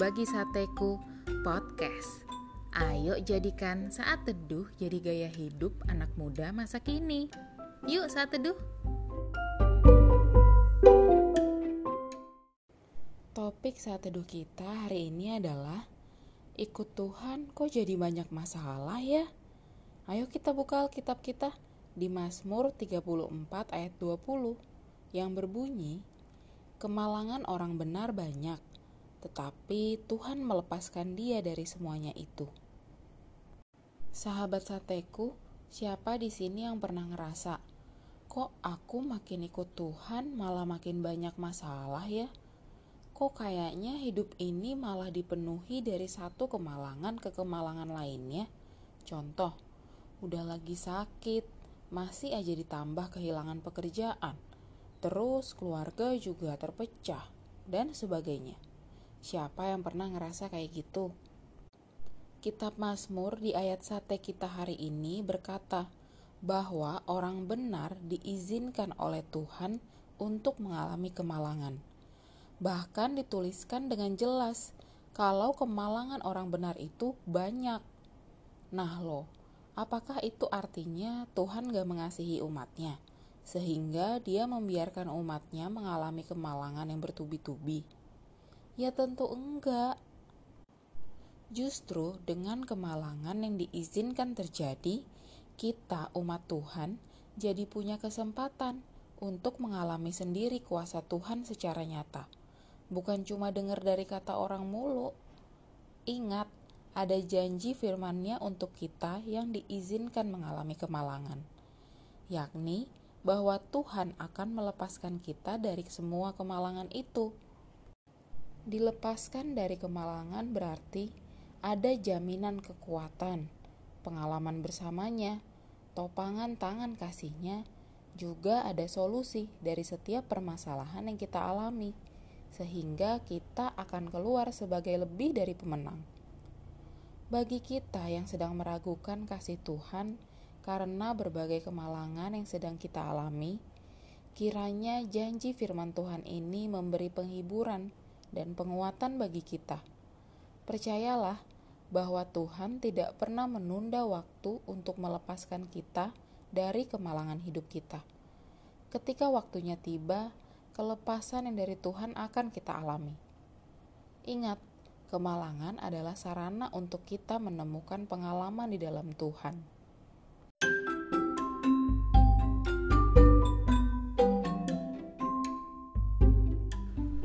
Berbagi Sateku Podcast. Ayo jadikan saat teduh jadi gaya hidup anak muda masa kini. Yuk saat teduh. Topik saat teduh kita hari ini adalah Ikut Tuhan kok jadi banyak masalah ya? Ayo kita buka Alkitab kita di Mazmur 34 ayat 20 yang berbunyi Kemalangan orang benar banyak, tetapi Tuhan melepaskan dia dari semuanya itu. Sahabat sateku, siapa di sini yang pernah ngerasa, kok aku makin ikut Tuhan malah makin banyak masalah ya? Kok kayaknya hidup ini malah dipenuhi dari satu kemalangan ke kemalangan lainnya? Contoh, udah lagi sakit, masih aja ditambah kehilangan pekerjaan. Terus keluarga juga terpecah dan sebagainya. Siapa yang pernah ngerasa kayak gitu? Kitab Mazmur di ayat sate kita hari ini berkata bahwa orang benar diizinkan oleh Tuhan untuk mengalami kemalangan. Bahkan dituliskan dengan jelas kalau kemalangan orang benar itu banyak. Nah loh, apakah itu artinya Tuhan gak mengasihi umatnya? Sehingga dia membiarkan umatnya mengalami kemalangan yang bertubi-tubi. Ya tentu enggak. Justru dengan kemalangan yang diizinkan terjadi, kita umat Tuhan jadi punya kesempatan untuk mengalami sendiri kuasa Tuhan secara nyata. Bukan cuma dengar dari kata orang mulu. Ingat, ada janji firman-Nya untuk kita yang diizinkan mengalami kemalangan, yakni bahwa Tuhan akan melepaskan kita dari semua kemalangan itu. Dilepaskan dari kemalangan berarti ada jaminan kekuatan, pengalaman bersamanya, topangan tangan kasihnya, juga ada solusi dari setiap permasalahan yang kita alami, sehingga kita akan keluar sebagai lebih dari pemenang. Bagi kita yang sedang meragukan kasih Tuhan karena berbagai kemalangan yang sedang kita alami, kiranya janji firman Tuhan ini memberi penghiburan dan penguatan bagi kita. Percayalah bahwa Tuhan tidak pernah menunda waktu untuk melepaskan kita dari kemalangan hidup kita. Ketika waktunya tiba, kelepasan yang dari Tuhan akan kita alami. Ingat, kemalangan adalah sarana untuk kita menemukan pengalaman di dalam Tuhan.